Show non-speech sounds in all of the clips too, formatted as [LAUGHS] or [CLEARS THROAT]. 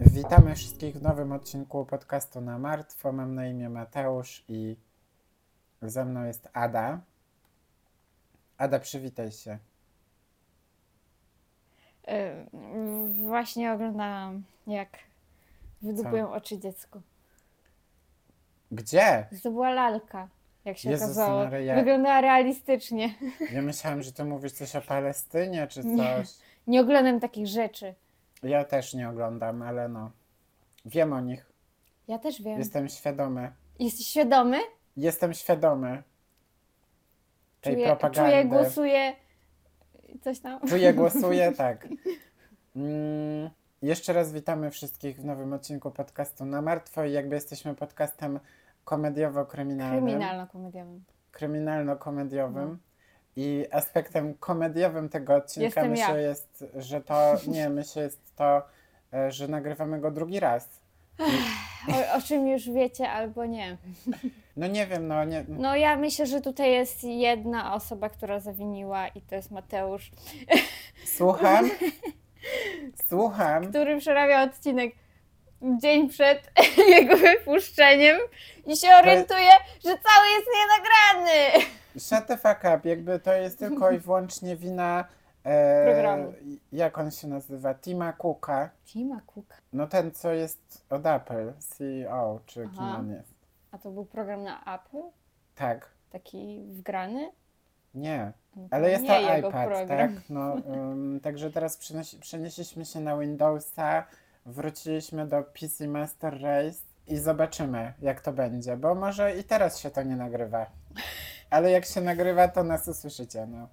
Witamy wszystkich w nowym odcinku podcastu na martwo. Mam na imię Mateusz i ze mną jest Ada. Ada, przywitaj się. Y, Właśnie oglądałam, jak wydupują oczy dziecku. Gdzie? To była lalka, jak się Jezus okazało. Maryja. Wyglądała realistycznie. Ja myślałam, że ty mówisz coś o Palestynie czy Nie. coś. Nie oglądam takich rzeczy. Ja też nie oglądam, ale no. Wiem o nich. Ja też wiem. Jestem świadomy. Jesteś świadomy? Jestem świadomy tej Czuję, propagandy. czuję, głosuję. Coś tam. Czuję, głosuję, [LAUGHS] tak. Mm, jeszcze raz witamy wszystkich w nowym odcinku podcastu na martwo i jakby jesteśmy podcastem komediowo-kryminalnym. Kryminalno-komediowym. Kryminalno-komediowym. No. I aspektem komediowym tego odcinka Jestem myślę ja. jest, że to, nie, [LAUGHS] myślę jest to, e, że nagrywamy go drugi raz. O, o czym już wiecie albo nie. [LAUGHS] No nie wiem, no nie, No ja myślę, że tutaj jest jedna osoba, która zawiniła i to jest Mateusz, słucham, [LAUGHS] słucham. który przerabia odcinek dzień przed [LAUGHS] jego wypuszczeniem i się orientuje, że cały jest nienagrany. Shut the fuck up, jakby to jest tylko i [LAUGHS] wyłącznie wina e, Programu. Jak on się nazywa? Tima Cooka. Tima Cook. No ten, co jest od Apple, CEO, czy kim Aha. on jest. A to był program na Apple? Tak, Taki wgrany? nie. No Ale jest nie to jego iPad, program. tak? No, [LAUGHS] ym, także teraz przenosi, przenieśliśmy się na Windowsa, wróciliśmy do PC Master Race i zobaczymy, jak to będzie, bo może i teraz się to nie nagrywa. Ale jak się nagrywa, to nas usłyszycie, no.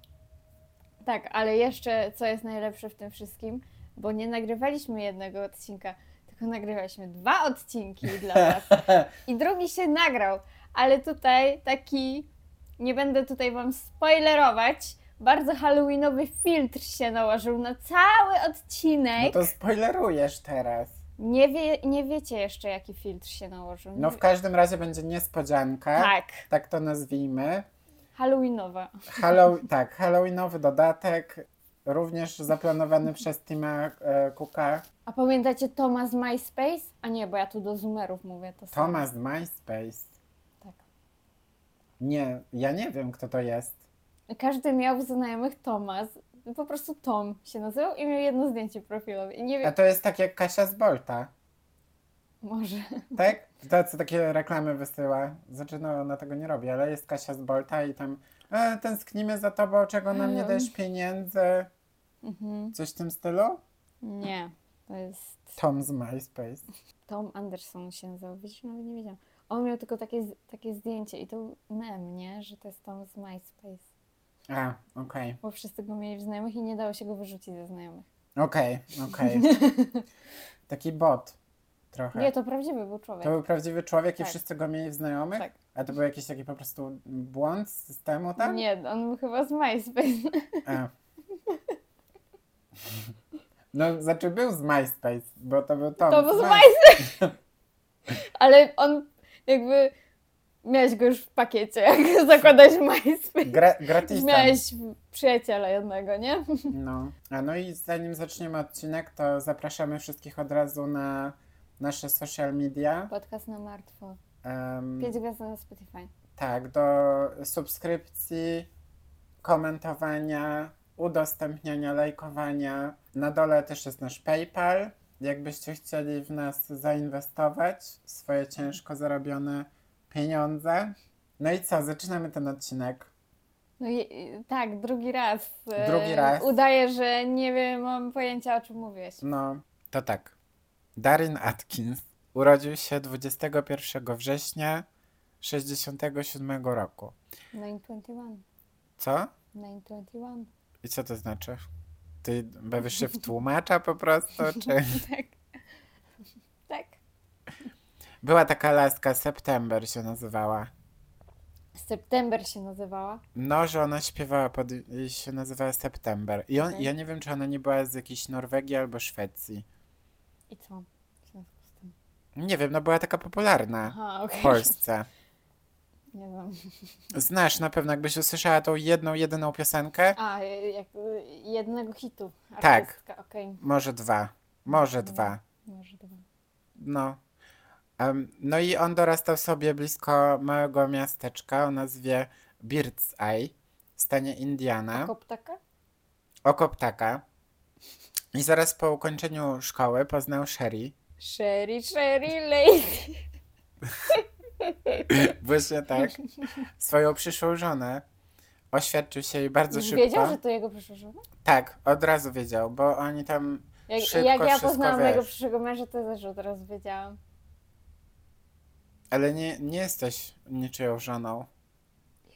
Tak, ale jeszcze co jest najlepsze w tym wszystkim, bo nie nagrywaliśmy jednego odcinka, tylko nagrywaliśmy dwa odcinki [LAUGHS] dla Was. I drugi się nagrał, ale tutaj taki, nie będę tutaj Wam spoilerować, bardzo halloweenowy filtr się nałożył na cały No odcinek. to spoilerujesz teraz. Nie, wie, nie wiecie jeszcze, jaki filtr się nałożył. No Nie w wie- każdym razie będzie niespodzianka, Tak, tak to nazwijmy. halloweenowa. Hallow [LAUGHS] tak, Halloweenowy dodatek, również zaplanowany przez Tima e, Cooka. A pamiętacie Toma z MySpace? A nie, bo ja tu do zoomerów mówię to samo. Thomas MySpace. Tak. Nie, ja nie wiem kto to jest. Każdy miał w znajomych Tomas. Po prostu Tom się nazywał i miał jedno zdjęcie profilowe. I nie A wiem, to jest tak jak Kasia z Bolta, może. tak? To co takie reklamy wysyła. Znaczy no ona tego nie robi, ale jest Kasia z Bolta i tam e, tęsknimy za tobą, czego nam nie dajesz pieniędzy. Mhm. Coś w tym stylu? Nie, to jest Tom z MySpace. Tom Anderson się nazywał. Widzisz, nawet nie wiedziałam. On miał tylko takie, z- takie zdjęcie i to był mem, nie? Że to jest Tom z MySpace. A, okej. Bo wszyscy go mieli w znajomych i nie dało się go wyrzucić ze znajomych. Okej, okej. [LAUGHS] Taki bot trochę. Nie, to prawdziwy był człowiek. To był prawdziwy człowiek i Tak. wszyscy go mieli w znajomych? Tak. A to był jakiś taki po prostu błąd z systemu tam? Nie, on był chyba z MySpace. A. No, znaczy był z MySpace, bo to był Tom. To był z My- MySpace. Ale on jakby... Miałeś go już w pakiecie, [LAUGHS] jak zakładałeś MySpace. Gra, gratisem. Miałeś przyjaciela jednego, nie? [LAUGHS] No. A no i zanim zaczniemy odcinek, to zapraszamy wszystkich od razu na nasze social media. Podcast na martwo. Em, Pięć gwiazd na Spotify. Tak, do subskrypcji, komentowania, udostępniania, lajkowania. Na dole też jest nasz PayPal. Jakbyście chcieli w nas zainwestować swoje ciężko zarobione pieniądze. No i co, zaczynamy ten odcinek. No i, tak, drugi raz. e, Drugi raz. Udaję, że nie wiem, mam pojęcia o czym mówiłeś. No, to tak. Darin Atkins urodził się 21 września 67 roku. 921. Co? 921. I co to znaczy? Ty bawisz się w tłumacza po prostu, czy... [LAUGHS] Tak. Była taka laska, September się nazywała. September się nazywała. No, że ona śpiewała pod... się nazywała September. I on, Okej. ja nie wiem, czy ona nie była z jakiejś Norwegii albo Szwecji. I co? W związku z tym. Nie wiem, no była taka popularna Aha, w. Polsce. Nie wiem. Znasz na pewno, jakbyś usłyszała tą jedną, jedyną piosenkę. A, jak jednego hitu. Tak. Artystka, okej. Może dwa. Może Mhm. dwa. Może dwa. No. No i on dorastał sobie blisko małego miasteczka o nazwie Bird's Eye w stanie Indiana. Koptaka? Oko ptaka. I zaraz po ukończeniu szkoły poznał Sherry. Sherry, Sherry, lady. [LAUGHS] Właśnie tak. Swoją przyszłą żonę. Oświadczył się jej bardzo szybko. wiedział, że to jego przyszła żona? Tak, od razu wiedział, bo oni tam Jak, Szybko jak ja wszystko poznałam wiesz. mojego przyszłego męża, to też od razu wiedziałam. Ale nie, nie jesteś niczyją żoną.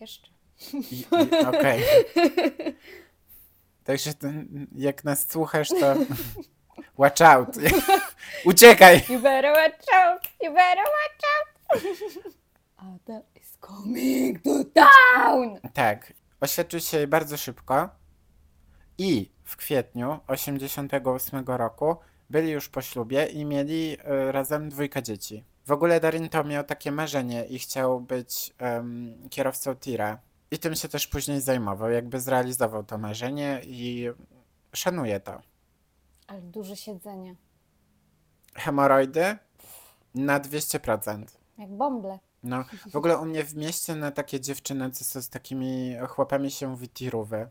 Jeszcze. I- i- Okej. [LAUGHS] Także ten, jak nas słuchasz, to watch out. [LAUGHS] Uciekaj! You better watch out! You better watch out! [LAUGHS] Ada is coming to town! Tak. Oświadczył się jej bardzo szybko i w kwietniu 88 roku byli już po ślubie i mieli e, razem dwójkę dzieci. W ogóle Darin to miał takie marzenie i chciał być em, kierowcą tira. I tym się też później zajmował, jakby zrealizował to marzenie i szanuje to. Ale duże siedzenie. Hemoroidy na 200%. Jak bąble. No, w ogóle u mnie w mieście na takie dziewczyny, co są z takimi chłopami się mówi tirówy.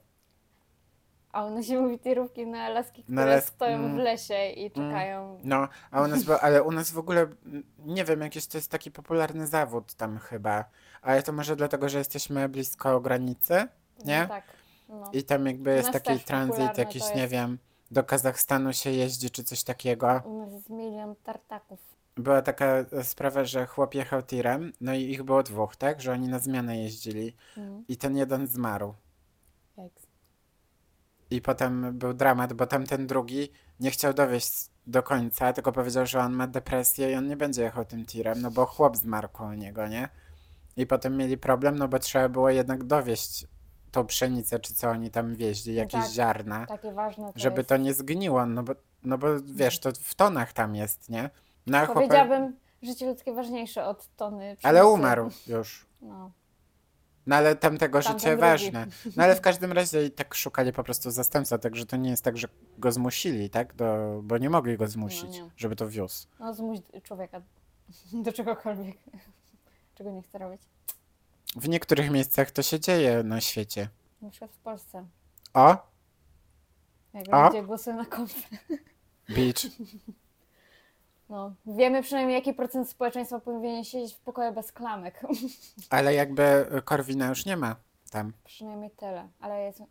A one się mówi tirówki na laski, które Na las- stoją mm. w lesie i czekają. No, a u nas, ale u nas w ogóle, mm, nie wiem, jakiś to jest taki popularny zawód tam chyba. Ale to może dlatego, że jesteśmy blisko granicy nie? No, tak. No. i tam jakby jest taki tranzyt jakiś, to nie jest. wiem, do Kazachstanu się jeździ czy coś takiego. U nas jest milion tartaków. Była taka sprawa, że chłop jechał tirem, no i ich było dwóch, tak? Że oni na zmianę jeździli Mm. i ten jeden zmarł. I potem był dramat, bo tamten drugi nie chciał dowieść do końca, tylko powiedział, że on ma depresję i on nie będzie jechał tym tirem, no bo chłop zmarł koło niego, nie? I potem mieli problem, no bo trzeba było jednak dowieść tą pszenicę, czy co oni tam wieźli, jakieś tak. ziarna, to żeby jest. to nie zgniło, no bo, no bo wiesz, to w tonach tam jest, nie? No chłopak, Powiedziałabym, życie ludzkie ważniejsze od tony ale pszenicy. umarł już. No. No ale tamtego Tamten życie drugi. ważne. No ale w każdym razie i tak szukali po prostu zastępstwa, także to nie jest tak, że go zmusili, tak? Do, bo nie mogli go zmusić, nie. żeby to wiózł. no zmuś człowieka [LAUGHS] do czegokolwiek, czego nie chce robić. W niektórych miejscach to się dzieje na świecie. Na przykład w Polsce. O, Jak A? ludzie głosują na konfę. beach. [LAUGHS] No, wiemy przynajmniej jaki procent społeczeństwa powinien siedzieć w pokoju bez klamek. [LAUGHS] Ale jakby Korwina już nie ma tam. przynajmniej tyle. Ale jest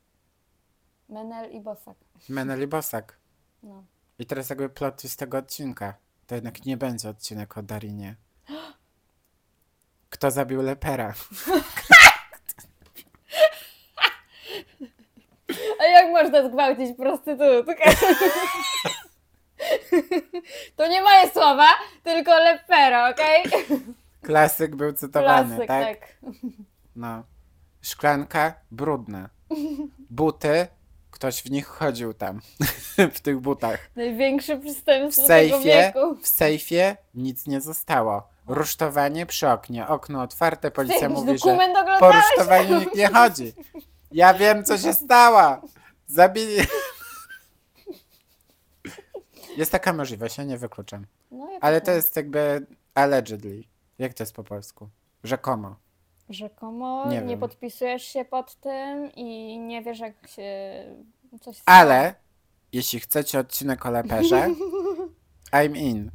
Menel i Bosak. Menel i Bosak. No. I teraz jakby plot z tego odcinka. To jednak nie będzie odcinek o Darinie. Kto zabił Lepera? [LAUGHS] A jak można zgwałcić prostytutkę? [LAUGHS] [LAUGHS] To nie moje słowa, tylko lepero, okej? [LAUGHS] Klasyk był cytowany, Klasyk, tak? tak. No. Szklanka brudna. Buty, ktoś w nich chodził tam. [LAUGHS] w tych butach. Największe W przestępstwo tego sejfie, wieku. w sejfie nic nie zostało. Rusztowanie przy oknie. Okno otwarte, policja Jakiś mówi, że dokument po oglądałeś? rusztowaniu nikt nie chodzi. Ja wiem, co się stało. Zabili. Jest taka możliwość, ja nie wykluczam. No, ja Ale też to nie. jest jakby allegedly. Jak to jest po polsku? Rzekomo. Rzekomo Nie nie, wiem. podpisujesz się pod tym i nie wiesz, jak się coś stało. Ale jeśli chcecie odcinek o leperze, [LAUGHS] I'm in.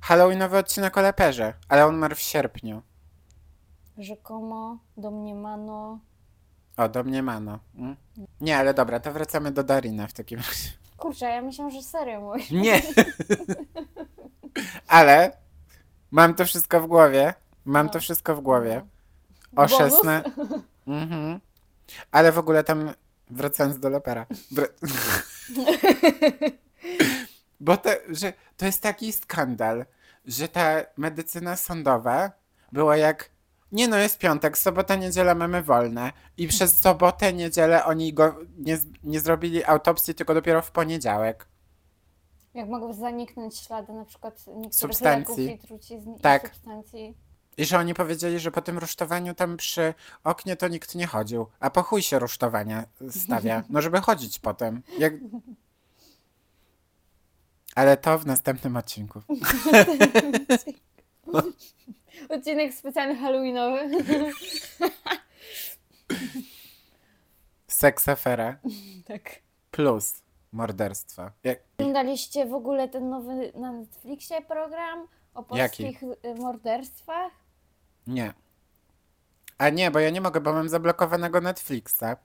Halloweenowy odcinek o leperze, ale on umarł w sierpniu. Rzekomo, domniemano. O, do mnie mano. Mm? Nie, ale dobra, to wracamy do Darina w takim razie. Kurczę, ja myślałam, że serio mówisz. Nie! [LAUGHS] ale mam to wszystko w głowie. Mam No. to wszystko w głowie. No. O Bonus? 16. [LAUGHS] Mhm. Ale w ogóle tam, wracając do lepera. Wr... [LAUGHS] Bo to, że to jest taki skandal, że ta medycyna sądowa była jak. Nie no, jest piątek, sobota, niedziela mamy wolne. I przez sobotę, niedzielę oni go nie, z- nie zrobili autopsji, tylko dopiero w poniedziałek. Jak mogą zaniknąć ślady na przykład niektórych Substancji. leków i trucizn Tak. i substancji. I że oni powiedzieli, że po tym rusztowaniu tam przy oknie to nikt nie chodził. A po chuj się rusztowania stawia. [LAUGHS] No żeby chodzić potem. Jak... Ale to w następnym odcinku. [LAUGHS] Odcinek specjalny halloweenowy. Seksafera [LAUGHS] tak. plus morderstwo. Jak... Oglądaliście w ogóle ten nowy na Netflixie program o polskich y, morderstwach? Nie. A nie, bo ja nie mogę, bo mam zablokowanego Netflixa.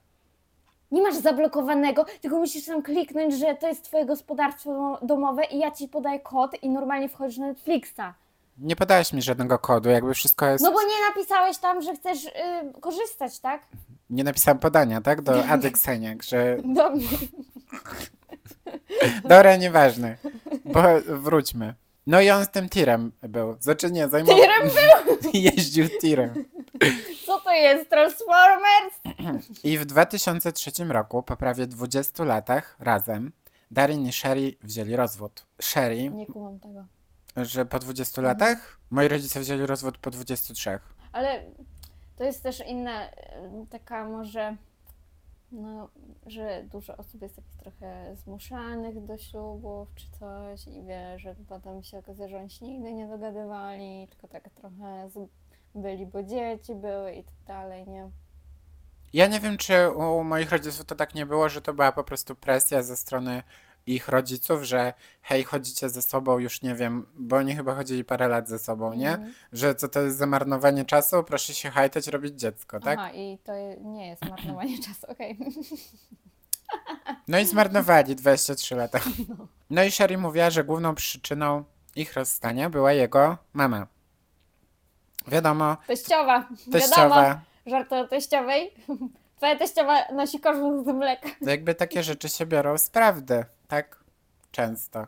Nie masz zablokowanego, tylko musisz tam kliknąć, że to jest twoje gospodarstwo domowe i ja ci podaję kod i normalnie wchodzisz na Netflixa. Nie podałeś mi żadnego kodu, jakby wszystko jest... No bo nie napisałeś tam, że chcesz y, korzystać, tak? Nie napisałam podania, tak? Do Adekseniak, że... [LAUGHS] Dobrze. Dobra, nieważne. Bo wróćmy. No i on z tym tirem był. Znaczy nie, zajmował... Tirem był? [LAUGHS] Jeździł tirem. Co to jest? Transformers? I w 2003 roku, po prawie 20 latach, razem, Darin i Sherry wzięli rozwód. Sherry, Nie kumam tego. Że po 20 latach? Moi rodzice wzięli rozwód po 23. Ale to jest też inna, y, taka może, no, że dużo osób jest takich trochę zmuszanych do ślubów czy coś i wie, że potem się okazuje, że oni się nigdy nie dogadywali, tylko tak trochę z, byli, bo dzieci były i tak dalej, nie? Ja nie wiem, czy u moich rodziców to tak nie było, że to była po prostu presja ze strony ich rodziców, że hej, chodzicie ze sobą, już nie wiem, bo oni chyba chodzili parę lat ze sobą, nie? Mhm. Że co to jest zamarnowanie czasu, proszę się hajtać, robić dziecko, tak? Aha, i to nie jest marnowanie [CLEARS THROAT] czasu, okej. No i zmarnowali 23 lata. [LAUGHS] No i Sherry mówiła, że główną przyczyną ich rozstania była jego mama. Wiadomo, Teściowa, wiadomo, teściowa, żart o teściowej. [LAUGHS] Twoja teściowa nosi koszmuk z mleka. to jakby takie rzeczy się biorą z prawdy, tak? Często,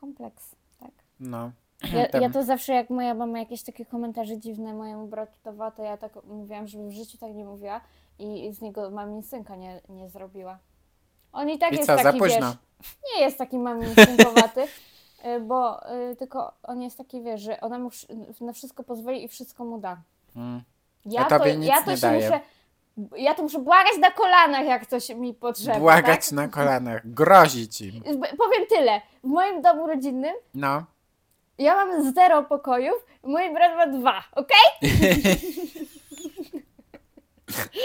Kompleks, tak. no. Ja, [CLEARS THROAT] ja to zawsze, jak moja mama jakieś takie komentarze dziwne mojemu bratu dawała, to ja tak mówiłam, żeby w życiu tak nie mówiła i z niego mamin synka nie, nie zrobiła. On i tak I jest co, taki, wiesz, [LAUGHS] nie jest taki mamin synkowaty, y, bo y, tylko on jest taki, wiesz, że ona mu na wszystko pozwoli i wszystko mu da. Mm. Ja to, tobie nic ja to się daje. muszę, ja to muszę błagać na kolanach, jak coś mi potrzeba, Błagać tak? na kolanach, grozić im. Powiem tyle, w moim domu rodzinnym No. Ja mam zero pokojów, mój brat ma dwa, okej? [LAUGHS]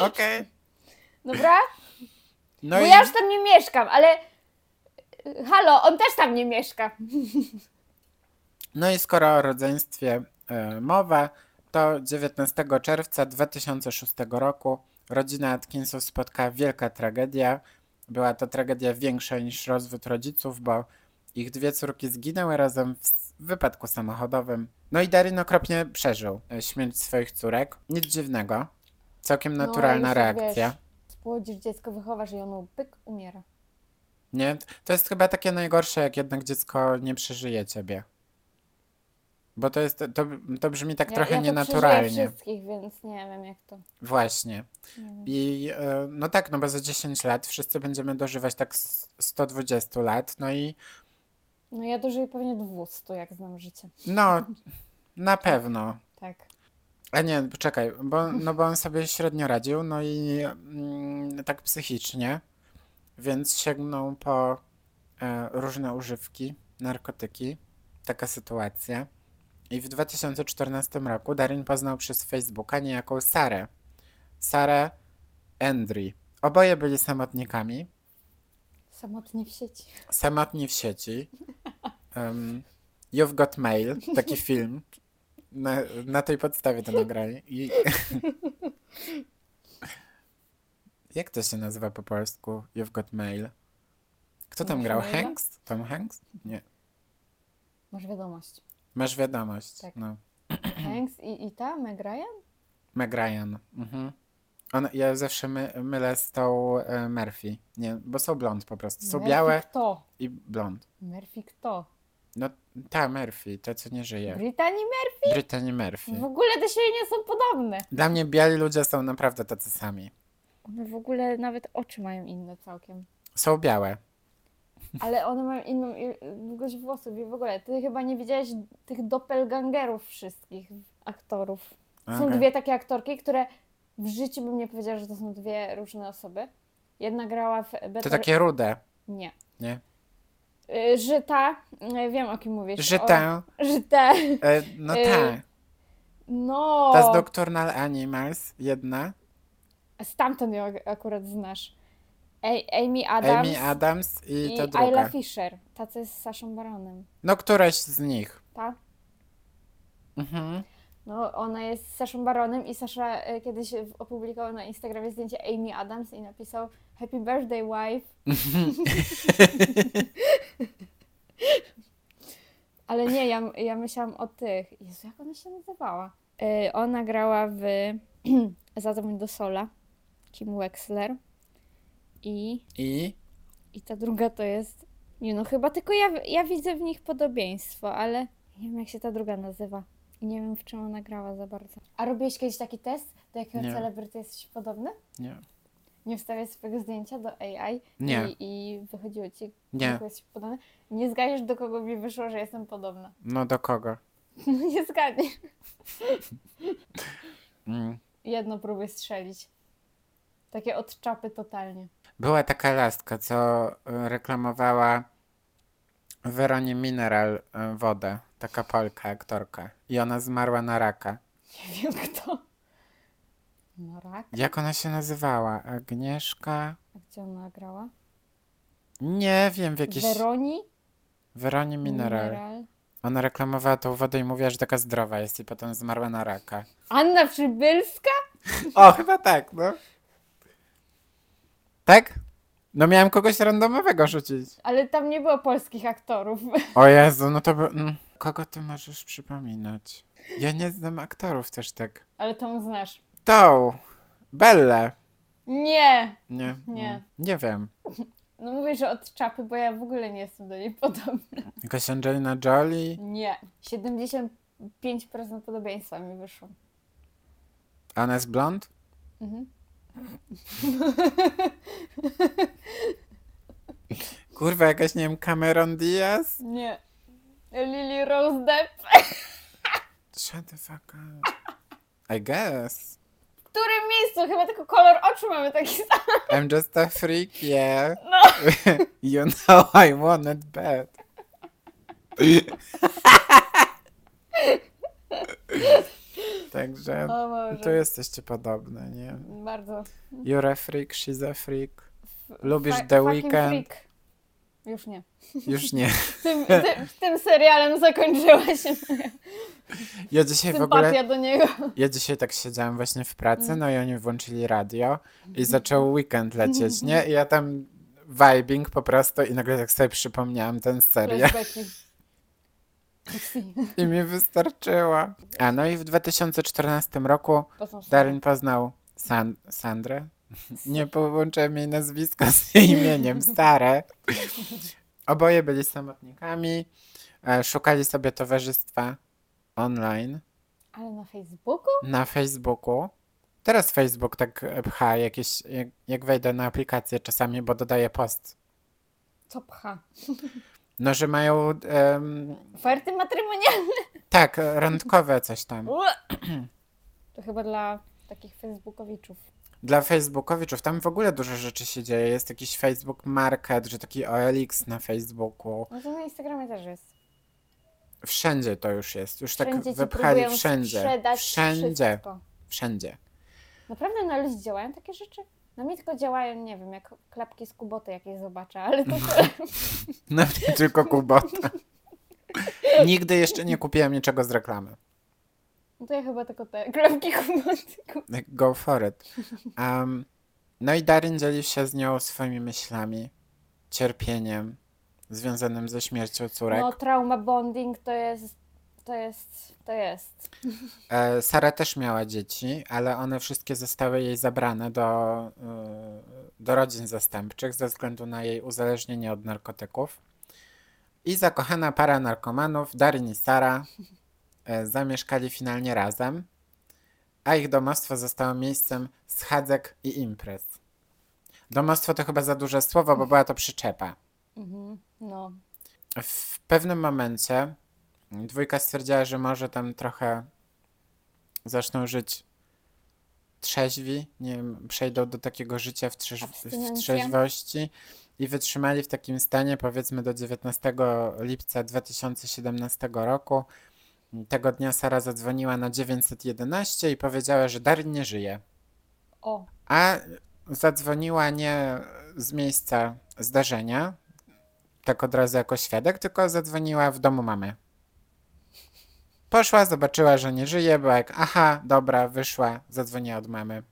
Okej. Dobra? No Bo i ja już tam nie mieszkam, ale y, halo, on też tam nie mieszka. No i skoro o rodzeństwie e, mowa, to 19 czerwca 2006 roku rodzina Atkinsów spotkała wielka tragedia. Była to tragedia większa niż rozwód rodziców, bo ich dwie córki zginęły razem w wypadku samochodowym. No i Darin okropnie przeżył e, śmierć swoich córek. Nic dziwnego. Całkiem No, naturalna już, reakcja. Wiesz, spłodzisz dziecko, wychowasz i ono pyk, umiera. Nie? To jest chyba takie najgorsze, jak jednak dziecko nie przeżyje ciebie. Bo to jest, to, to brzmi tak ja, trochę ja to nienaturalnie. przeżyję wszystkich, więc nie wiem jak to. Właśnie. I e, no tak, no bo za 10 lat wszyscy będziemy dożywać tak s- 120 lat, no i No ja dożyję pewnie 200, jak znam życie. no, na pewno. Tak. A nie, poczekaj, bo, no bo on sobie średnio radził, no i mm, tak psychicznie, więc sięgnął po e, różne używki, narkotyki, taka sytuacja. I w 2014 roku Darin poznał przez Facebooka niejaką Sarę. Sarę Endry. Oboje byli samotnikami, Samotnie w sieci. samotni w sieci. Um, You've Got Mail, taki [LAUGHS] film. Na, na tej podstawie to nagrali. I... [LAUGHS] Jak to się nazywa po polsku? You've Got Mail. Kto tam Masz grał? maila? Hanks? Tom Hanks? Nie. Masz wiadomość. Masz wiadomość. Tak. No. [CLEARS THROAT] Hanks i, i ta, Meg Ryan? Meg Ryan. Mhm. On, ja zawsze my, mylę z tą e, Murphy. Nie, bo są blond po prostu. Są Murphy białe kto? i blond. Murphy kto? No ta Murphy, ta co nie żyje. Brytanii Murphy? Brittany Murphy. W ogóle te siebie nie są podobne. Dla mnie biali ludzie są naprawdę tacy sami. One w ogóle nawet oczy mają inne całkiem. Są białe. Ale one mają inną długość włosów i w ogóle. Ty chyba nie widziałeś tych doppelgangerów wszystkich. aktorów. Są Okej. dwie takie aktorki, które w życiu bym nie powiedziała, że to są dwie różne osoby. Jedna grała w Better... To takie rude, Nie. nie? Y, Żyta, y, wiem o kim mówisz. Że O- tę, Żytę. e, no Y, ta, No. ta z Nocturnal Animals, jedna. Stamtąd ją ak- akurat znasz. Amy Adams. Amy Adams i, i ta Ayla druga. Fisher. Ta, co jest z Saszą Baronem. No któraś z nich. Ta? Mhm. No, ona jest z Saszą Baronem i Sasza e, kiedyś opublikował na Instagramie zdjęcie Amy Adams i napisał Happy birthday, wife. [LAUGHS] Ale nie, ja, ja myślałam o tych. Jezu, jak ona się nazywała? E, ona grała w [CLEARS THROAT] Zadzwoń do Sola, Kim Wexler i, I i ta druga to jest... Nie no, chyba tylko ja, ja widzę w nich podobieństwo, ale nie wiem jak się ta druga nazywa. I nie wiem w czym ona grała za bardzo. A robiłeś kiedyś taki test, do jakiego Nie. celebryty jesteś podobny? nie. Nie wstawiać swojego zdjęcia do AI Nie. I, i wychodziło ci, Nie. do kogo jesteś podobny? Nie zgadniesz, do kogo mi wyszło, że jestem podobna. No do kogo? [LAUGHS] No nie zgadniesz. [LAUGHS] Mm. Jedno próbuj strzelić. Takie od czapy totalnie. Była taka laska, co e, reklamowała Weronie Mineral e, wodę. Taka Polka, aktorka. I ona zmarła na raka. Nie wiem kto. No rak. Jak ona się nazywała? Agnieszka? A gdzie ona grała? Nie wiem, w jakiejś... Weroni? Weronie Mineral. Ona reklamowała tą wodę i mówiła, że taka zdrowa jest i potem zmarła na raka. Anna Przybylska? O, chyba tak, no. Tak? No miałem kogoś randomowego rzucić. Ale tam nie było polskich aktorów. [LAUGHS] O Jezu, no to by... mm. Kogo ty możesz przypominać? Ja nie znam aktorów też tak. Ale tą znasz. Tą. Belle. Nie! Nie. Nie. mm, Nie wiem. [LAUGHS] No mówię, że od czapy, bo ja w ogóle nie jestem do niej podobna. Jakaś Angelina Jolie. Nie. 75% podobieństwa mi wyszło. A Ona jest blond? Mhm. Kurwa, jakaś, nie wiem, Cameron Diaz? Nie. Lily Rose Depp. Shut the fuck up. I guess. W którym miejscu? Chyba tylko kolor oczu mamy taki sam. I'm just a freak, yeah. No. [LAUGHS] you know I want it bad. [LAUGHS] [LAUGHS] Także O Boże. tu jesteście podobne, nie? Bardzo. You're a freak, she's a freak. Lubisz Fa- The Weeknd? freak. Już nie. Już nie. [LAUGHS] Tym, tym, tym serialem zakończyła się moja Ja dzisiaj w sympatia ogóle, do niego. ja dzisiaj tak siedziałam właśnie w pracy, no i oni włączyli radio i zaczął weekend lecieć, nie? I ja tam vibing po prostu i nagle tak sobie przypomniałam ten serial Flashbacki. I mi wystarczyło. A no i w 2014 roku Poznał się. Darren poznał San Sandrę. Nie połączyłem jej nazwiska z jej imieniem, stare. Oboje byli samotnikami, e, szukali sobie towarzystwa online Ale na Facebooku? na Facebooku. Teraz Facebook tak e, pcha jakieś, jak, jak wejdę na aplikację czasami, bo dodaje post. Co pcha? No, że mają em, Oferty matrymonialne? tak, randkowe coś tam. To chyba dla takich facebookowiczów. Dla Facebookowiczów tam w ogóle dużo rzeczy się dzieje. Jest jakiś Facebook Market, że taki OLX na Facebooku. No to na Instagramie też jest. Wszędzie to już jest. Już tak Wszędzie ci wypchali próbują wszędzie. sprzedać Wszędzie. wszystko. Wszędzie. Naprawdę na ludzi działają takie rzeczy? Na mnie tylko działają, nie wiem, jak klapki z kuboty jakieś zobaczę, ale to. [LAUGHS] Na mnie tylko kubota. Nigdy jeszcze nie kupiłem niczego z reklamy. No to ja chyba tylko te klapki kuboty. Go for it. Um, no i Darin dzieli się z nią swoimi myślami, cierpieniem związanym ze śmiercią córek. No trauma bonding to jest, to jest, to jest. E, Sara też miała dzieci, ale one wszystkie zostały jej zabrane do, e, do rodzin zastępczych ze względu na jej uzależnienie od narkotyków. I zakochana para narkomanów, Darin i Sara, e, zamieszkali finalnie razem, a ich domostwo zostało miejscem schadzek i imprez. Domostwo to chyba za duże słowo, bo była to przyczepa. Mhm. No. W pewnym momencie dwójka stwierdziła, że może tam trochę zaczną żyć trzeźwi, nie wiem, przejdą do takiego życia w, trzeź- w trzeźwości i wytrzymali w takim stanie powiedzmy do 19 lipca 2017 roku. Tego dnia Sara zadzwoniła na 911 i powiedziała, że Darin nie żyje. O, A zadzwoniła nie z miejsca zdarzenia, tak od razu jako świadek, tylko zadzwoniła w domu mamy. Poszła, zobaczyła, że nie żyje, była jak, aha, dobra, wyszła, zadzwoniła od mamy.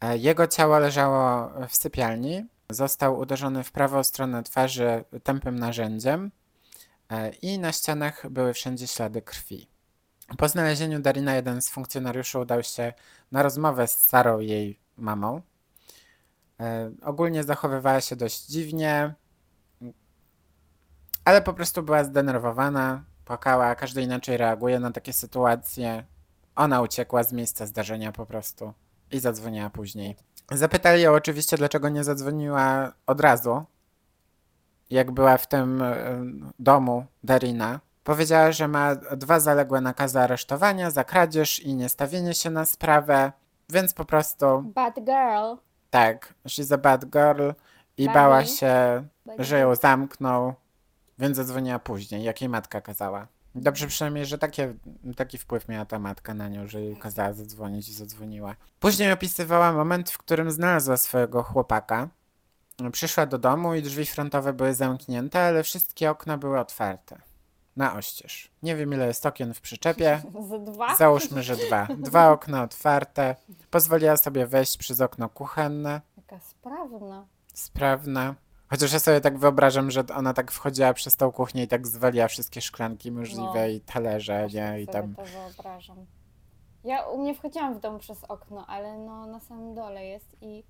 E, Jego ciało leżało w sypialni. Został uderzony w prawą stronę twarzy tępym narzędziem e, i na ścianach były wszędzie ślady krwi. Po znalezieniu Darina jeden z funkcjonariuszy udał się na rozmowę z Sarą jej mamą. E, ogólnie zachowywała się dość dziwnie, ale po prostu była zdenerwowana, płakała, każdy inaczej reaguje na takie sytuacje. Ona uciekła z miejsca zdarzenia po prostu i zadzwoniła później. Zapytali ją oczywiście, dlaczego nie zadzwoniła od razu, jak była w tym e, domu Darina. Powiedziała, że ma dwa zaległe nakazy aresztowania za kradzież i niestawienie się na sprawę, więc po prostu bad girl. tak, she's a bad girl i bała się, że ją zamknął, więc zadzwoniła później, jak jej matka kazała. Dobrze przynajmniej, że takie, taki wpływ miała ta matka na nią, że jej kazała zadzwonić i zadzwoniła. Później opisywała moment, w którym znalazła swojego chłopaka. Przyszła do domu i drzwi frontowe były zamknięte, ale wszystkie okna były otwarte. Na oścież. Nie wiem ile jest okien w przyczepie. [LAUGHS] Z dwa? Załóżmy, że dwa. Dwa okna otwarte. Pozwoliła sobie wejść przez okno kuchenne Jaka sprawna. sprawna. Chociaż ja sobie tak wyobrażam, że ona tak wchodziła przez tą kuchnię i tak zwaliła wszystkie szklanki możliwe No. i talerze, nie? I sobie tam. to wyobrażam. Ja u mnie wchodziłam w dom przez okno, ale no na samym dole jest i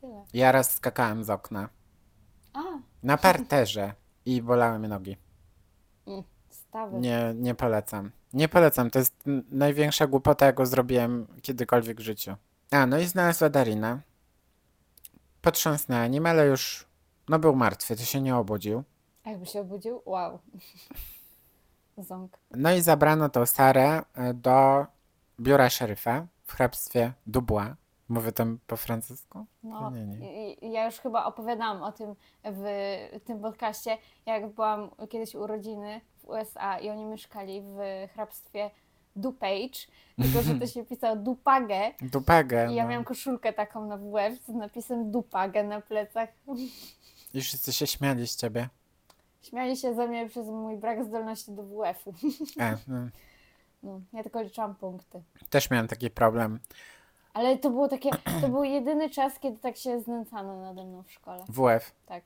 tyle. Ja raz skakałem z okna. A, Na parterze i bolały mnie nogi. stawy. Nie, nie polecam. Nie polecam. To jest n- największa głupota, jaką zrobiłem kiedykolwiek w życiu. A, no i znalazła Darina. Potrząsnęła nim, ale już, no był martwy, to się nie obudził. A jakby się obudził? Wow. [LAUGHS] Ząg. No i zabrano tą Sarę e, do biura szeryfa w hrabstwie Dubois. Mówię tam po francusku? No, Nie, nie. ja już chyba opowiadałam o tym w tym podcaście, jak byłam kiedyś u rodziny w USA i oni mieszkali w hrabstwie DuPage, tylko że to [LAUGHS] się pisało Dupage Dupagę. i ja no. miałam koszulkę taką na WF z napisem Dupage na plecach. I wszyscy się śmiali z ciebie. Śmiali się ze mnie przez mój brak zdolności do WF-u. E, [LAUGHS] no. No, ja tylko liczyłam punkty. Też miałem taki problem. Ale to było takie, to był jedyny czas, kiedy tak się znęcano nade mną w szkole. WF. Tak.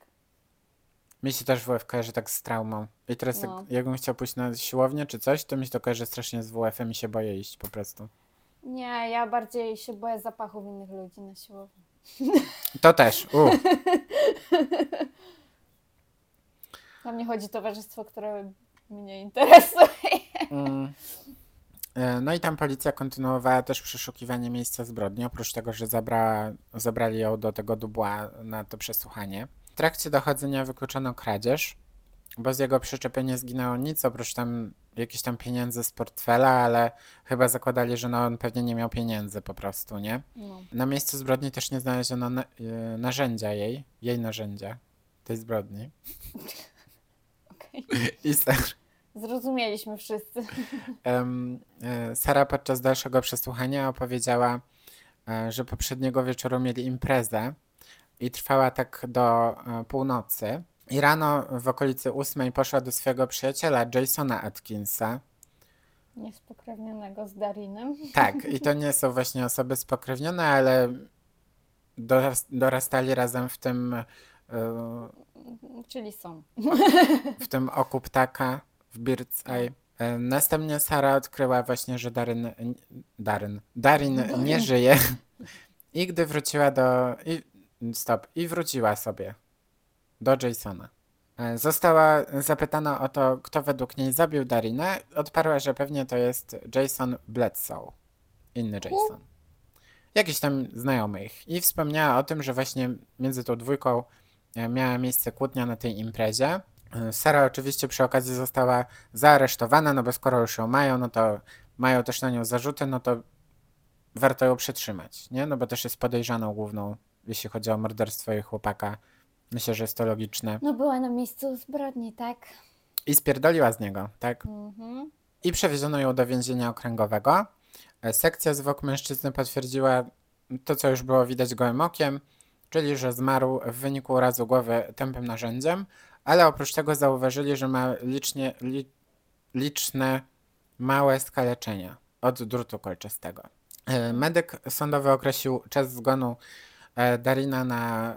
Mi się też WF kojarzy tak z traumą. I teraz No. jak, jakbym chciał pójść na siłownię czy coś, to mi się to kojarzy strasznie z WF-em i się boję iść po prostu. Nie, ja bardziej się boję zapachów innych ludzi na siłowni. [LAUGHS] To też. U. [LAUGHS] Dla mnie chodzi towarzystwo, które mnie interesuje. Mm. E, No i tam policja kontynuowała też przeszukiwanie miejsca zbrodni, oprócz tego, że zabrali ją do tego Dubois na to przesłuchanie. W trakcie dochodzenia wykluczono kradzież, bo z jego przyczepy nie zginęło nic, oprócz tam jakichś tam pieniędzy z portfela, ale chyba zakładali, że no on pewnie nie miał pieniędzy po prostu, nie? No. Na miejscu zbrodni też nie znaleziono na, e, narzędzia jej, jej narzędzia tej zbrodni. [LAUGHS] Okej. I Sara, Zrozumieliśmy wszyscy. [LAUGHS] em, e, Sara podczas dalszego przesłuchania opowiedziała, e, że poprzedniego wieczoru mieli imprezę i trwała tak do e, północy. I rano w okolicy ósmej poszła do swojego przyjaciela Jasona Atkinsa. Niespokrewnionego z Darinem. Tak, i to [LAUGHS] nie są właśnie osoby spokrewnione, ale doras, dorastali razem w tym, e, Czyli są. w tym oku ptaka w Bird's Eye. E, Następnie Sara odkryła właśnie, że Daryn, Daryn, Darin nie żyje. I gdy wróciła do. I, stop. I wróciła sobie do Jasona. E, Została zapytana o to, kto według niej zabił Darina. Odparła, że pewnie to jest Jason Bledsoe. Inny Jason. Jakiś tam znajomy ich. I wspomniała o tym, że właśnie między tą dwójką e, miała miejsce kłótnia na tej imprezie. E, Sara oczywiście przy okazji została zaaresztowana, no bo skoro już ją mają, no to mają też na nią zarzuty, no to warto ją przetrzymać, nie? No bo też jest podejrzaną główną, jeśli chodzi o morderstwo jej chłopaka. Myślę, że jest to logiczne. No była na miejscu zbrodni, tak? I spierdoliła z niego, tak? Mhm. I przewieziono ją do więzienia okręgowego. E, Sekcja zwłok mężczyzny potwierdziła to, co już było widać gołym okiem, czyli że zmarł w wyniku urazu głowy tępym narzędziem, ale oprócz tego zauważyli, że ma licznie, li, liczne małe skaleczenia od drutu kolczastego. E, Medyk sądowy określił czas zgonu Darina na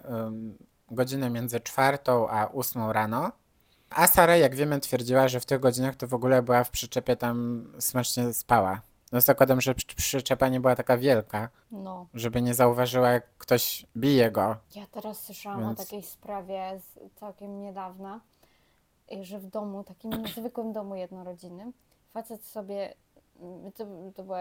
godzinę między czwartą a ósmą rano. A Sara, jak wiemy, twierdziła, że w tych godzinach to w ogóle była w przyczepie tam smacznie spała. No zakładam, że przy- przyczepa nie była taka wielka, No. żeby nie zauważyła, jak ktoś bije go. Ja teraz słyszałam Więc- o takiej sprawie całkiem niedawna, i że w domu, takim [CLEARS THROAT] zwykłym domu jednorodzinnym, facet sobie, to, to była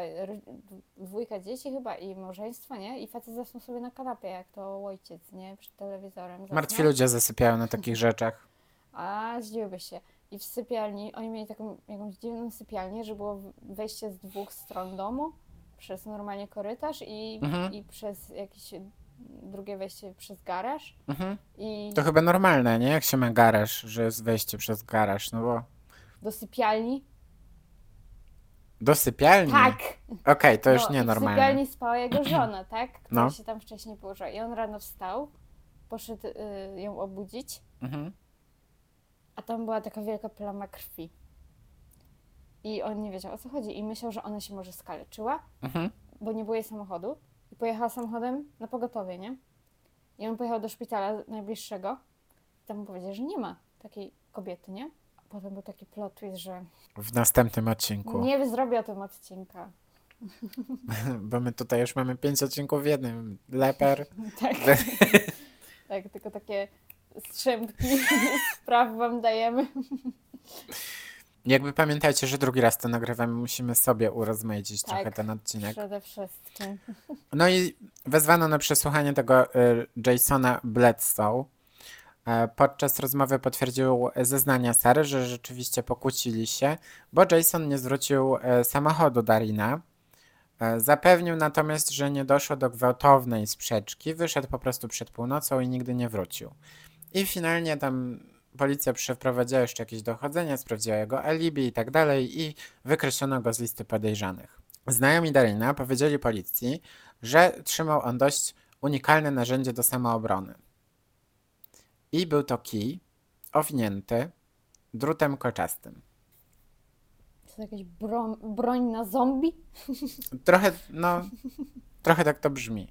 dwójka dzieci chyba i małżeństwo, nie? I facet zasnął sobie na kanapie, jak to ojciec, nie? Przed telewizorem. zasnął. Martwi ludzie zasypiają na takich [LAUGHS] rzeczach. A, zdziwiłbyś się. I w sypialni, oni mieli taką jakąś dziwną sypialnię, że było wejście z dwóch stron domu, przez normalnie korytarz i, Mhm. i przez jakieś drugie wejście przez garaż. Mhm. I To chyba normalne, nie? Jak się ma garaż, że jest wejście przez garaż, no bo do sypialni. Do sypialni? Tak! Okej, to już no, i W nienormalne. sypialni spała jego [CLEARS THROAT] żona, tak? Która No. się tam wcześniej położyła. I on rano wstał, poszedł y, ją obudzić, Mhm. a tam była taka wielka plama krwi. I on nie wiedział o co chodzi i myślał, że ona się może skaleczyła, Mhm. bo nie było jej samochodu. I pojechała samochodem na pogotowie, nie? I on pojechał do szpitala najbliższego. I tam mu powiedział, że nie ma takiej kobiety, nie? Potem był taki plot twist, że W następnym odcinku. nie zrobię o tym odcinka. [LAUGHS] Bo my tutaj już mamy pięć odcinków w jednym. Leper. [LAUGHS] Tak. [LAUGHS] tak, tylko takie strzępki spraw wam dajemy. Jakby pamiętajcie, że drugi raz to nagrywamy, musimy sobie urozmaicić Tak. trochę ten odcinek. Przede wszystkim. No i wezwano na przesłuchanie tego y, Jasona Bledsoe. E, Podczas rozmowy potwierdził zeznania Sary, że rzeczywiście pokłócili się, bo Jason nie zwrócił e, samochodu Darina. E, Zapewnił natomiast, że nie doszło do gwałtownej sprzeczki, wyszedł po prostu przed północą i nigdy nie wrócił. I finalnie tam policja przeprowadziła jeszcze jakieś dochodzenia, sprawdziła jego alibi i tak dalej i wykreślono go z listy podejrzanych. Znajomi Darina powiedzieli policji, że trzymał on dość unikalne narzędzie do samoobrony. I był to kij owinięty drutem kolczastym. Czy to jakaś broń, broń na zombie? [LAUGHS] Trochę, no, trochę tak to brzmi.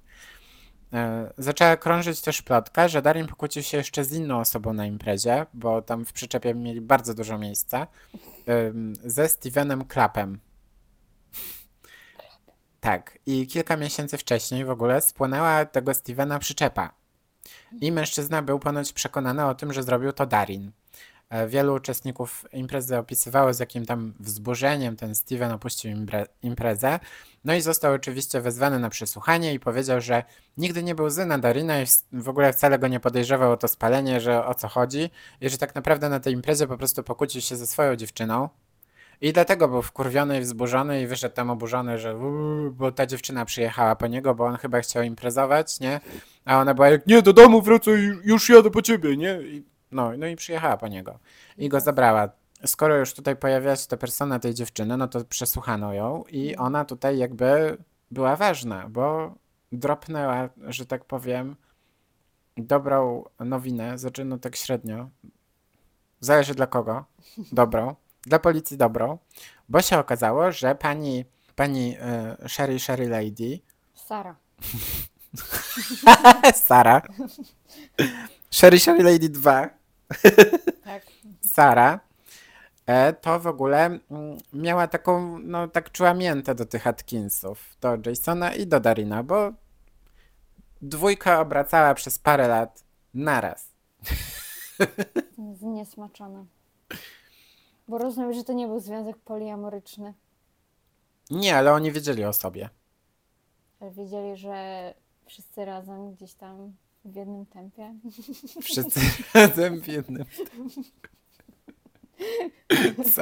E, zaczęła krążyć też plotka, że Darin pokłócił się jeszcze z inną osobą na imprezie, bo tam w przyczepie mieli bardzo dużo miejsca, ze Stevenem Clapem. Tak, i kilka miesięcy wcześniej w ogóle spłonęła tego Stevena przyczepa. I mężczyzna był ponoć przekonany o tym, że zrobił to Darin. E, Wielu uczestników imprezy opisywało, z jakim tam wzburzeniem ten Steven opuścił imprezę. No i został oczywiście wezwany na przesłuchanie i powiedział, że nigdy nie był zły na Darina i w ogóle wcale go nie podejrzewał o to spalenie, że o co chodzi i że tak naprawdę na tej imprezie po prostu pokłócił się ze swoją dziewczyną. I dlatego był wkurwiony i wzburzony i wyszedł tam oburzony, że bo ta dziewczyna przyjechała po niego, bo on chyba chciał imprezować, nie? A ona była jak, nie, do domu wracaj, już jadę po ciebie, nie? I, no, no i przyjechała po niego. I go zabrała. Skoro już tutaj pojawiła się ta persona tej dziewczyny, no to przesłuchano ją i ona tutaj jakby była ważna, bo dropnęła, że tak powiem, dobrą nowinę, znaczy no tak średnio, zależy dla kogo, dobrą, dla policji dobrą, bo się okazało, że pani, pani e, Sherry Sherry Lady, Sara. [LAUGHS] Sara, Sherry Sherry Lady 2, Tak. Sara, e, to w ogóle mm, miała taką, no tak czuła miętę do tych Atkinsów, do Jasona i do Darina, bo dwójka obracała przez parę lat naraz. Zniesmaczona. Bo rozumiem, że to nie był związek poliamoryczny. Nie, ale oni wiedzieli o sobie. Ale wiedzieli, że wszyscy razem gdzieś tam w jednym tempie. [LAUGHS] Wszyscy [LAUGHS] razem w jednym. Co?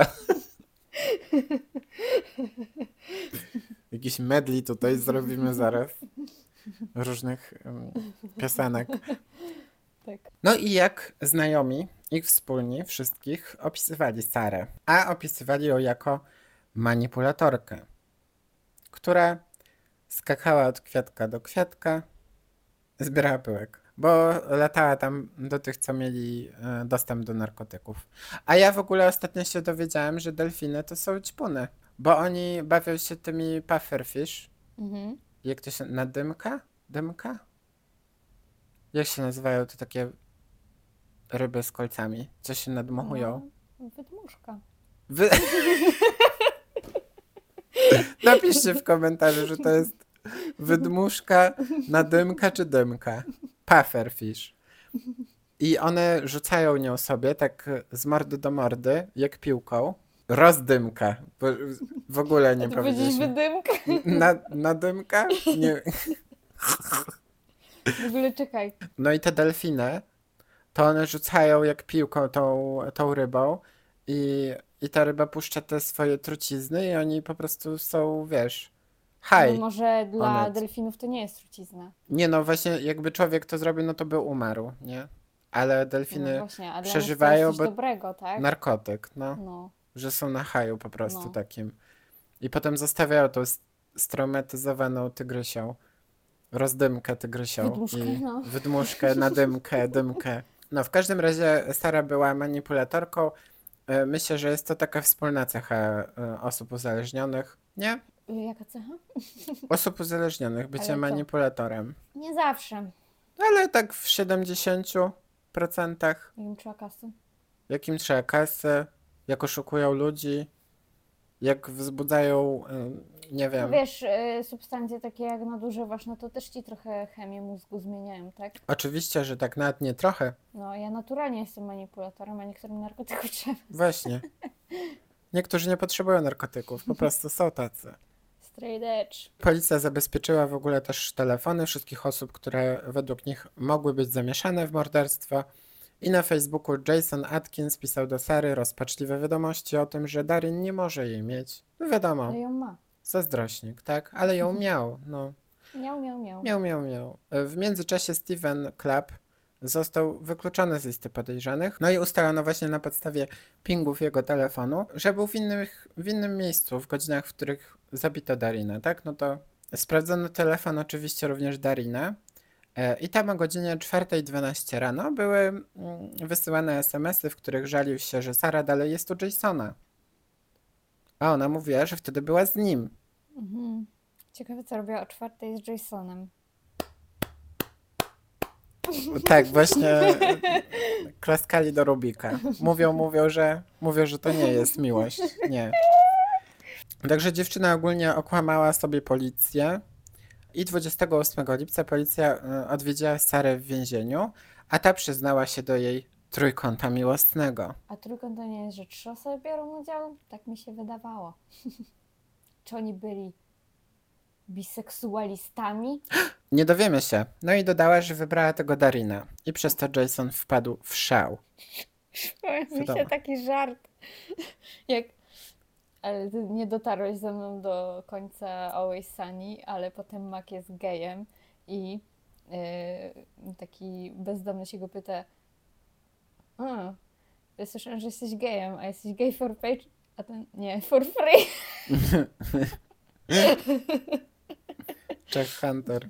Jakiś medley tutaj zrobimy zaraz. Różnych em, piosenek. Tak. No i jak znajomi, ich wspólni, wszystkich opisywali Sarę. A opisywali ją jako manipulatorkę, która skakała od kwiatka do kwiatka, zbierała pyłek. Bo latała tam do tych, co mieli e, dostęp do narkotyków. A ja w ogóle ostatnio się dowiedziałem, że delfiny to są ćpuny. Bo oni bawią się tymi pufferfish. Mhm. Jak to się... Na dymka? Dymka? Jak się nazywają te takie ryby z kolcami? Co się nadmuchują? No, wydmuszka. Wy... [LAUGHS] Napiszcie w komentarzu, że to jest wydmuszka, nadymka czy dymka. Pufferfish. I one rzucają nią sobie tak z mordy do mordy, jak piłką. Rozdymka. Bo w ogóle nie powiedzieliśmy. wydymka? Na, nadymka? Nie. W ogóle czekaj. No i te delfiny, to one rzucają jak piłką tą, tą rybą i, i ta ryba puszcza te swoje trucizny i oni po prostu są, wiesz, No haj. może dla delfinów to nie jest trucizna. Nie no, właśnie jakby człowiek to zrobił, no to by umarł, nie? Ale No delfiny, właśnie, a dla przeżywają, nas to jest bo- dobrego, tak? narkotyk, no, No. że są na haju po prostu No. takim. I potem zostawiają tą s- straumatyzowaną tygrysią, rozdymkę tygrysią Wydmuszkę, i no. wydmuszkę, nadymkę, dymkę. No w każdym razie Sara była manipulatorką. E, Myślę, że jest to taka wspólna cecha e, osób uzależnionych. Nie? Jaka cecha? [LAUGHS] Osób uzależnionych, bycie Ale manipulatorem. Nie zawsze. Ale tak w 70%, Nie wiem, trzeba kasy. jakim trzeba kasy, jak oszukują ludzi, jak wzbudzają, nie wiem. wiesz, y, substancje takie jak nadużywasz, no to też ci trochę chemię mózgu zmieniają, tak? Oczywiście, że tak nawet nie trochę. No ja naturalnie jestem manipulatorem, a niektórym narkotyków trzeba. Właśnie. [LAUGHS] Niektórzy nie potrzebują narkotyków, po prostu są tacy. Straight edge. Policja zabezpieczyła w ogóle też telefony wszystkich osób, które według nich mogły być zamieszane w morderstwo. I na Facebooku Jason Atkins pisał do Sary rozpaczliwe wiadomości o tym, że Darin nie może jej mieć. No wiadomo, Ale ją ma. zazdrośnik, tak? Ale ją miał, no. Miał, miał, miał. Miał, miał, miał. W międzyczasie Steven Clapp został wykluczony z listy podejrzanych. No i ustalono właśnie na podstawie pingów jego telefonu, że był w, innych, w innym miejscu, w godzinach, w których zabito Darinę, tak? No to sprawdzono telefon oczywiście również Darina. E, I tam o godzinie 4.12 rano były mm, wysyłane SMS-y, w których żalił się, że Sara dalej jest u Jasona. A ona mówiła, że wtedy była z nim. Mhm. Ciekawe, co robiła o czwartej z Jasonem. Tak, właśnie e, klaskali do Rubika. Mówią, mówią, że mówią, że to nie jest miłość. Nie. Także dziewczyna ogólnie okłamała sobie policję i 28 lipca policja e, odwiedziła Sarę w więzieniu, a ta przyznała się do jej trójkąta miłosnego. A trójkąt to nie jest, że trzy osoby biorą udział? Tak mi się wydawało. [LAUGHS] Czy oni byli biseksualistami? [GASPS] Nie dowiemy się. No i dodała, że wybrała tego Darina i przez to Jason wpadł w szał. [LAUGHS] mi Wiadomo. się taki żart. [LAUGHS] Jak... Ale ty nie dotarłeś ze mną do końca Always Sunny, ale potem Mac jest gejem i yy, taki bezdomny się go pyta a, ja słyszałem, że jesteś gejem, a jesteś gay for page? A ten, nie, for free. [LAUGHS] [LAUGHS] Jack Hunter.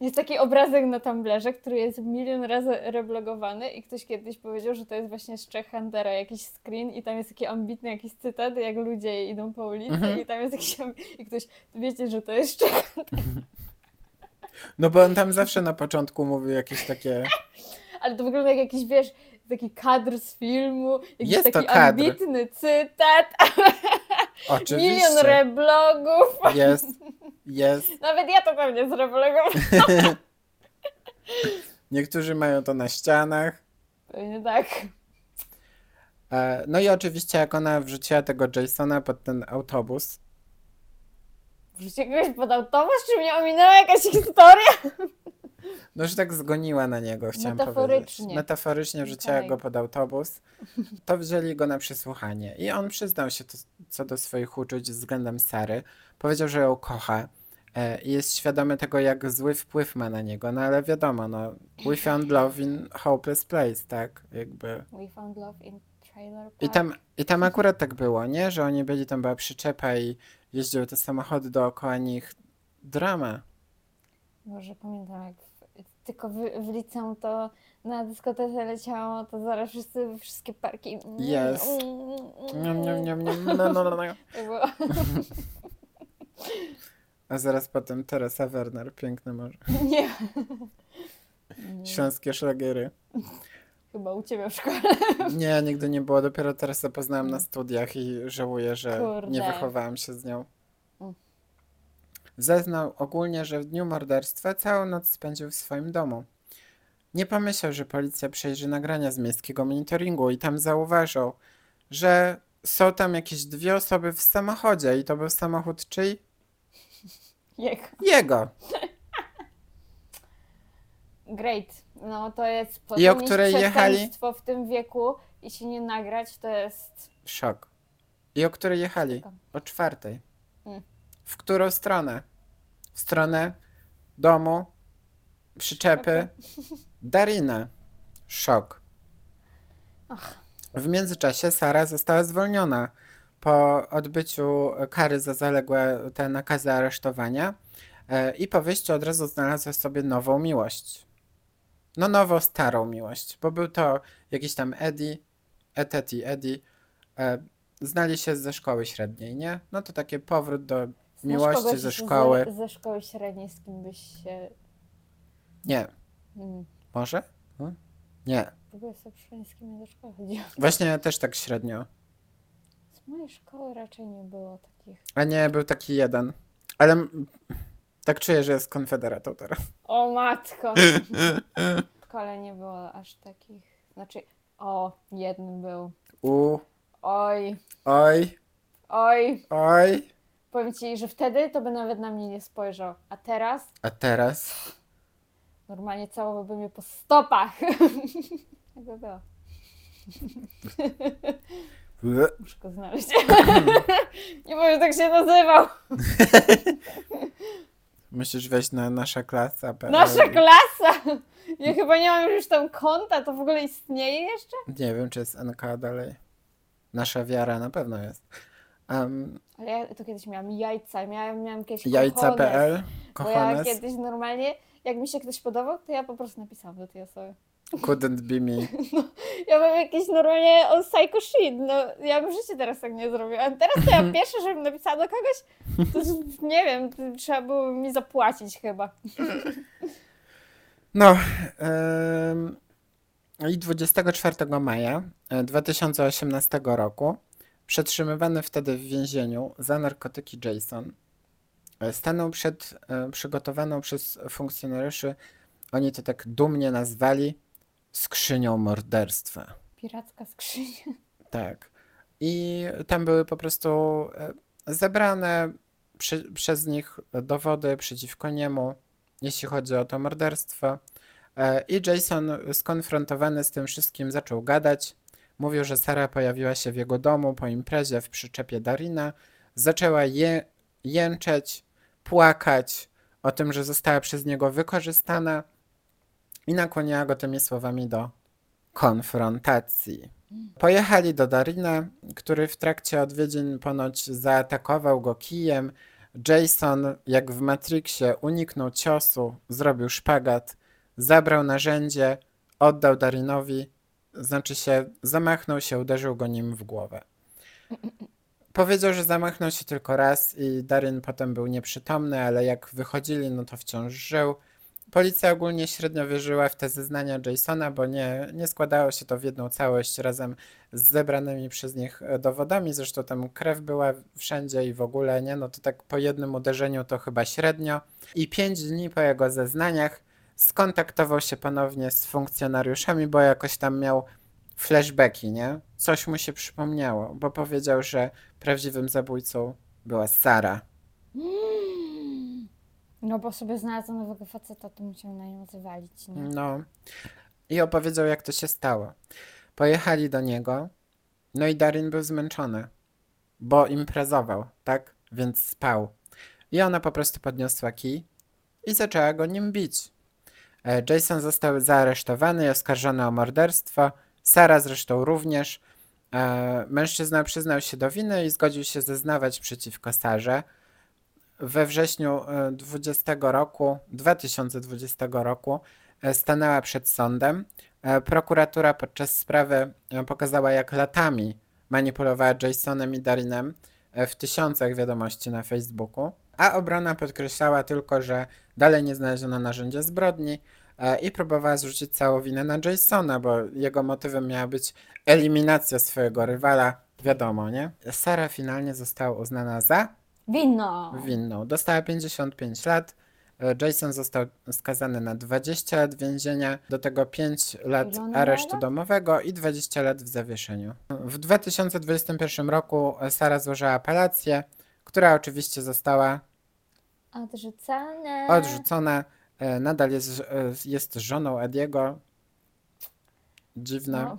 Jest taki obrazek na Tumblerze, który jest milion razy reblogowany i ktoś kiedyś powiedział, że to jest właśnie z Czech Huntera jakiś screen i tam jest taki ambitny jakiś cytat, jak ludzie idą po ulicy Mhm. i tam jest jakiś i ktoś, wiecie, że to jest Czech [LAUGHS] No bo on tam zawsze na początku mówił jakieś takie... [LAUGHS] ale to wygląda jak jakiś, wiesz, taki kadr z filmu, jakiś Jest taki ambitny cytat, [LAUGHS] Oczywiście. milion reblogów. Jest, [LAUGHS] jest. Nawet ja to pewnie zreblogowałam. [LAUGHS] Niektórzy mają to na ścianach. Pewnie tak. E, No i oczywiście jak ona wrzuciła tego Jasona pod ten autobus, Wrzucie kogoś pod autobus, czy mnie ominęła jakaś historia? no że tak zgoniła na niego, chciałam Metaforycznie. powiedzieć. Metaforycznie wrzuciła Okej. go pod autobus, to wzięli go na przesłuchanie i on przyznał się to, co do swoich uczuć względem Sary. Powiedział, że ją kocha e, i jest świadomy tego, jak zły wpływ ma na niego. No ale wiadomo, no, we found love in hopeless place, tak? Jakby. We found love in trailer park. I tam, I tam akurat tak było, nie? Że oni byli, tam była przyczepa i jeździły te samochody dookoła nich. Drama. Może pamiętam, jak tylko w, w liceum to na dyskotece leciało, to zaraz wszyscy, wszystkie parki. Yes. Niam, niam, niam, niam, no, no, no, no. Tak. A zaraz potem Teresa Werner, piękne może. Nie. Nie, [LAUGHS] Śląskie szlagiery. Chyba u ciebie w szkole. [LAUGHS] Nie, nigdy nie było. Dopiero to poznałam na studiach i żałuję, że nie Kurde. wychowałam się z nią. Mm. Zeznał ogólnie, że w dniu morderstwa całą noc spędził w swoim domu. Nie pomyślał, że policja przejrzy nagrania z miejskiego monitoringu i tam zauważył, że są tam jakieś dwie osoby w samochodzie i to był samochód czyj? Jego. Jego. Great. No to jest I o popełnić której jechali? przestępstwo w tym wieku i się nie nagrać, to jest... Szok. I o której jechali? O czwartej. Mm. W którą stronę? W stronę domu, przyczepy, [LAUGHS] Darina. Szok. W międzyczasie Sara została zwolniona po odbyciu kary za zaległe te nakazy aresztowania e, i po wyjściu od razu znalazła sobie nową miłość. No nową, starą miłość, bo był to jakiś tam Eddie, Eteti Eddie, e, znali się ze szkoły średniej, nie? No to taki powrót do miłości ze szkoły. Ze, ze szkoły średniej, z kim byś się... Nie, Mm, może? Hmm? Nie. sobie kim ja do szkoły chodziłam. Właśnie też tak średnio. Z mojej szkoły raczej nie było takich... A nie, był taki jeden. Ale m- tak czuję, że jest konfederatą teraz. O matko! [LAUGHS] W szkole nie było aż takich... Znaczy, o, jeden był. U, Oj, oj, oj. oj. Powiem ci, że wtedy to by nawet na mnie nie spojrzał. A teraz A teraz? Normalnie całowałby mnie po stopach. [LAUGHS] Tak by było. [LAUGHS] Muszę go znaleźć. [LAUGHS] nie powiem, tak się nazywał. Musisz wejść na nasza klasa. PL. Nasza klasa! Ja chyba nie mam już tam konta, to w ogóle istnieje jeszcze? Nie wiem, czy jest NK dalej. Nasza wiara na pewno jest. Um, Ale ja to kiedyś miałam jajca, miałam kiedyś Jajca.pl. Bo ja kiedyś normalnie, jak mi się ktoś podobał, to ja po prostu napisałam do tej osoby. Couldn't be me. [LAUGHS] Ja mam jakieś normalnie on psycho shit, no ja bym w życiu teraz tak nie zrobiła. A teraz to ja [LAUGHS] pierwsze, żebym napisała do kogoś, to nie wiem, trzeba było mi zapłacić chyba. [LAUGHS] No. em, I 24 maja e, 2018 roku przetrzymywany wtedy w więzieniu za narkotyki Jason e, stanął przed e, przygotowaną przez funkcjonariuszy, oni to tak dumnie nazwali, skrzynią morderstwa. Piracka skrzynia. Tak. I tam były po prostu e, zebrane przy, przez nich dowody przeciwko niemu, jeśli chodzi o to morderstwo. E, I Jason, skonfrontowany z tym wszystkim, zaczął gadać. Mówił, że Sara pojawiła się w jego domu po imprezie w przyczepie Darina. Zaczęła je, jęczeć, płakać o tym, że została przez niego wykorzystana i nakłoniła go tymi słowami do konfrontacji. Pojechali do Darina, który w trakcie odwiedzin ponoć zaatakował go kijem. Jason, jak w Matrixie, uniknął ciosu, zrobił szpagat, zabrał narzędzie, oddał Darinowi, znaczy się zamachnął się, uderzył go nim w głowę. Powiedział, że zamachnął się tylko raz i Darin potem był nieprzytomny, ale jak wychodzili, no to wciąż żył. Policja ogólnie średnio wierzyła w te zeznania Jasona, bo nie, nie składało się to w jedną całość razem z zebranymi przez nich e, dowodami. Zresztą tam krew była wszędzie i w ogóle, nie? No to tak po jednym uderzeniu to chyba średnio. I pięć dni po jego zeznaniach skontaktował się ponownie z funkcjonariuszami, bo jakoś tam miał flashbacki, nie? Coś mu się przypomniało, bo powiedział, że prawdziwym zabójcą była Sara. No bo sobie znalazł nowego faceta, to musiał na nią zwalić, nie? No. I opowiedział, jak to się stało. Pojechali do niego, no i Darin był zmęczony. bo imprezował, tak? Więc spał. I ona po prostu podniosła kij i zaczęła go nim bić. E, Jason został zaaresztowany i oskarżony o morderstwo. Sara zresztą również. E, Mężczyzna przyznał się do winy i zgodził się zeznawać przeciwko Sarze. We wrześniu e, 20 roku, 2020 roku e, stanęła przed sądem. E, Prokuratura podczas sprawy e, pokazała, jak latami manipulowała Jasonem i Darinem e, w tysiącach wiadomości na Facebooku, a obrona podkreślała tylko, że dalej nie znaleziono narzędzia zbrodni e, i próbowała zrzucić całą winę na Jasona, bo jego motywem miała być eliminacja swojego rywala. Wiadomo, nie? Sara finalnie została uznana za Winno! winną. Dostała 55 lat. e, Jason został skazany na 20 lat więzienia, do tego 5 lat aresztu domowego i 20 lat w zawieszeniu. W 2021 roku Sara złożyła apelację, która oczywiście została Odrzucone. odrzucona. E, Nadal jest, e, jest żoną Ediego. Dziwne. No.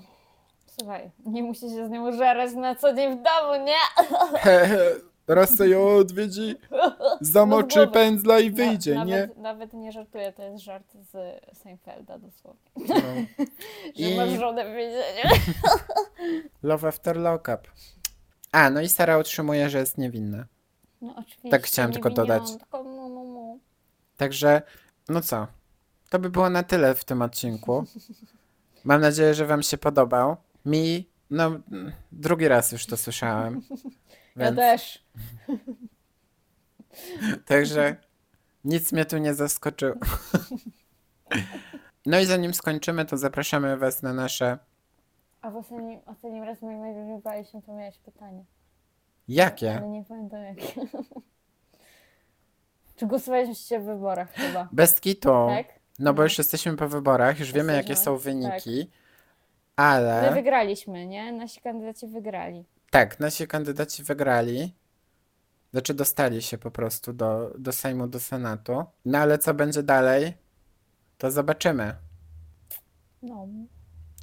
Słuchaj, nie musi się z nią żerać na co dzień w domu, nie? [LAUGHS] Raz ją odwiedzi, [LAUGHS] zamoczy głowy. pędzla i Na- wyjdzie, nie? nawet, Nawet nie żartuję, to jest żart z Seinfelda dosłownie. No. [LAUGHS] Że I- masz żonę w więzieniu. Love after lockup. A, no i Sara utrzymuje, że jest niewinna. No oczywiście. Tak chciałam tylko dodać. mu, mu, mu. Także, no co? To by było na tyle w tym odcinku. Mam nadzieję, że Wam się podobał. Mi, no, mm, drugi raz już to słyszałem. Ja Więc, też. także nic mnie tu nie zaskoczyło. No i zanim skończymy, to zapraszamy Was na nasze. A w ostatnim, ostatnim razem jak nagrywaliśmy, to miałeś pytanie. Jakie? Ale nie pamiętam jakie. Czy głosowaliście w wyborach chyba? Bez kitu. Tak? No bo już jesteśmy po wyborach, już wiemy, jakie są wyniki. My Ale. wygraliśmy, nie? Nasi kandydaci wygrali. Tak, nasi kandydaci wygrali. Znaczy dostali się po prostu do, do Sejmu, do Senatu. No ale co będzie dalej, to zobaczymy, No.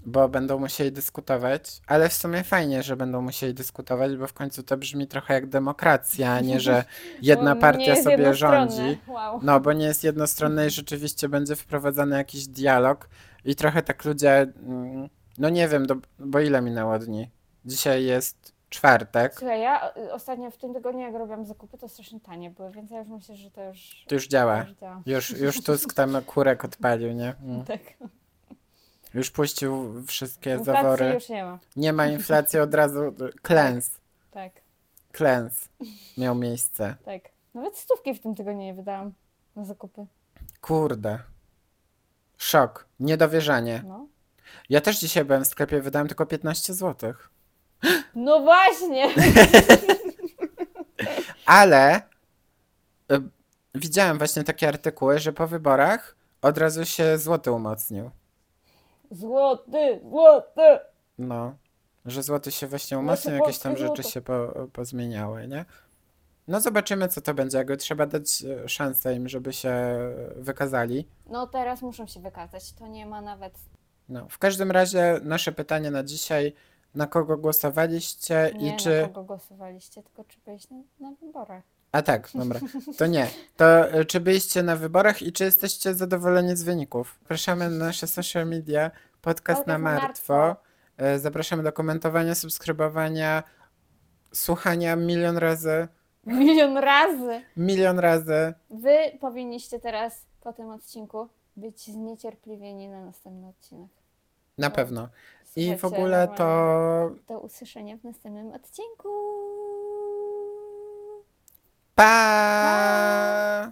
Bo będą musieli dyskutować. Ale w sumie fajnie, że będą musieli dyskutować, bo w końcu to brzmi trochę jak demokracja, a nie, że [LAUGHS] jedna partia sobie rządzi. Wow. No, bo nie jest jednostronne i rzeczywiście będzie wprowadzany jakiś dialog i trochę tak ludzie, mm, no nie wiem, do, bo ile minęło dni? Dzisiaj jest czwartek, Słuchaj, ja y, ostatnio w tym tygodniu, jak robiłam zakupy, to strasznie tanie były, więc ja już myślę, że to już, to już to działa. [LAUGHS] już działa. Już, już Tusk tam kurek odpalił, nie? [LAUGHS] Mm. Tak. Już puścił wszystkie Inflacji zawory. już nie ma. Nie ma inflacji od razu. Klęs. Tak, Klęs miał miejsce. tak. Nawet stówki w tym tygodniu nie wydałam na zakupy. Kurde. Szok. Niedowierzanie. No. Ja też dzisiaj byłem w sklepie, wydałem tylko 15 zł. No właśnie! [LAUGHS] Ale y, widziałem właśnie takie artykuły, że po wyborach od razu się złoty umocnił. Złoty, złoty! No, że złoty się właśnie umocnił, jakieś tam polskie rzeczy złoto. się po, pozmieniały, nie? No zobaczymy, co to będzie. Jakby trzeba dać e, szansę im, żeby się wykazali. No teraz muszą się wykazać, to nie ma nawet... No, w każdym razie nasze pytanie na dzisiaj, na kogo głosowaliście Nie i czy... na kogo głosowaliście, tylko czy byliście na, na wyborach. A tak, dobra, to nie. To e, czy byliście na wyborach i czy jesteście zadowoleni z wyników? Zapraszamy na nasze social media, podcast Podcast na na martwo. E, Zapraszamy do komentowania, subskrybowania, słuchania milion razy, Milion razy! milion razy. Wy powinniście teraz po tym odcinku być zniecierpliwieni na następny odcinek. Na No. pewno. I w Słuchajcie, ogóle to. Do usłyszenia w następnym odcinku. 吧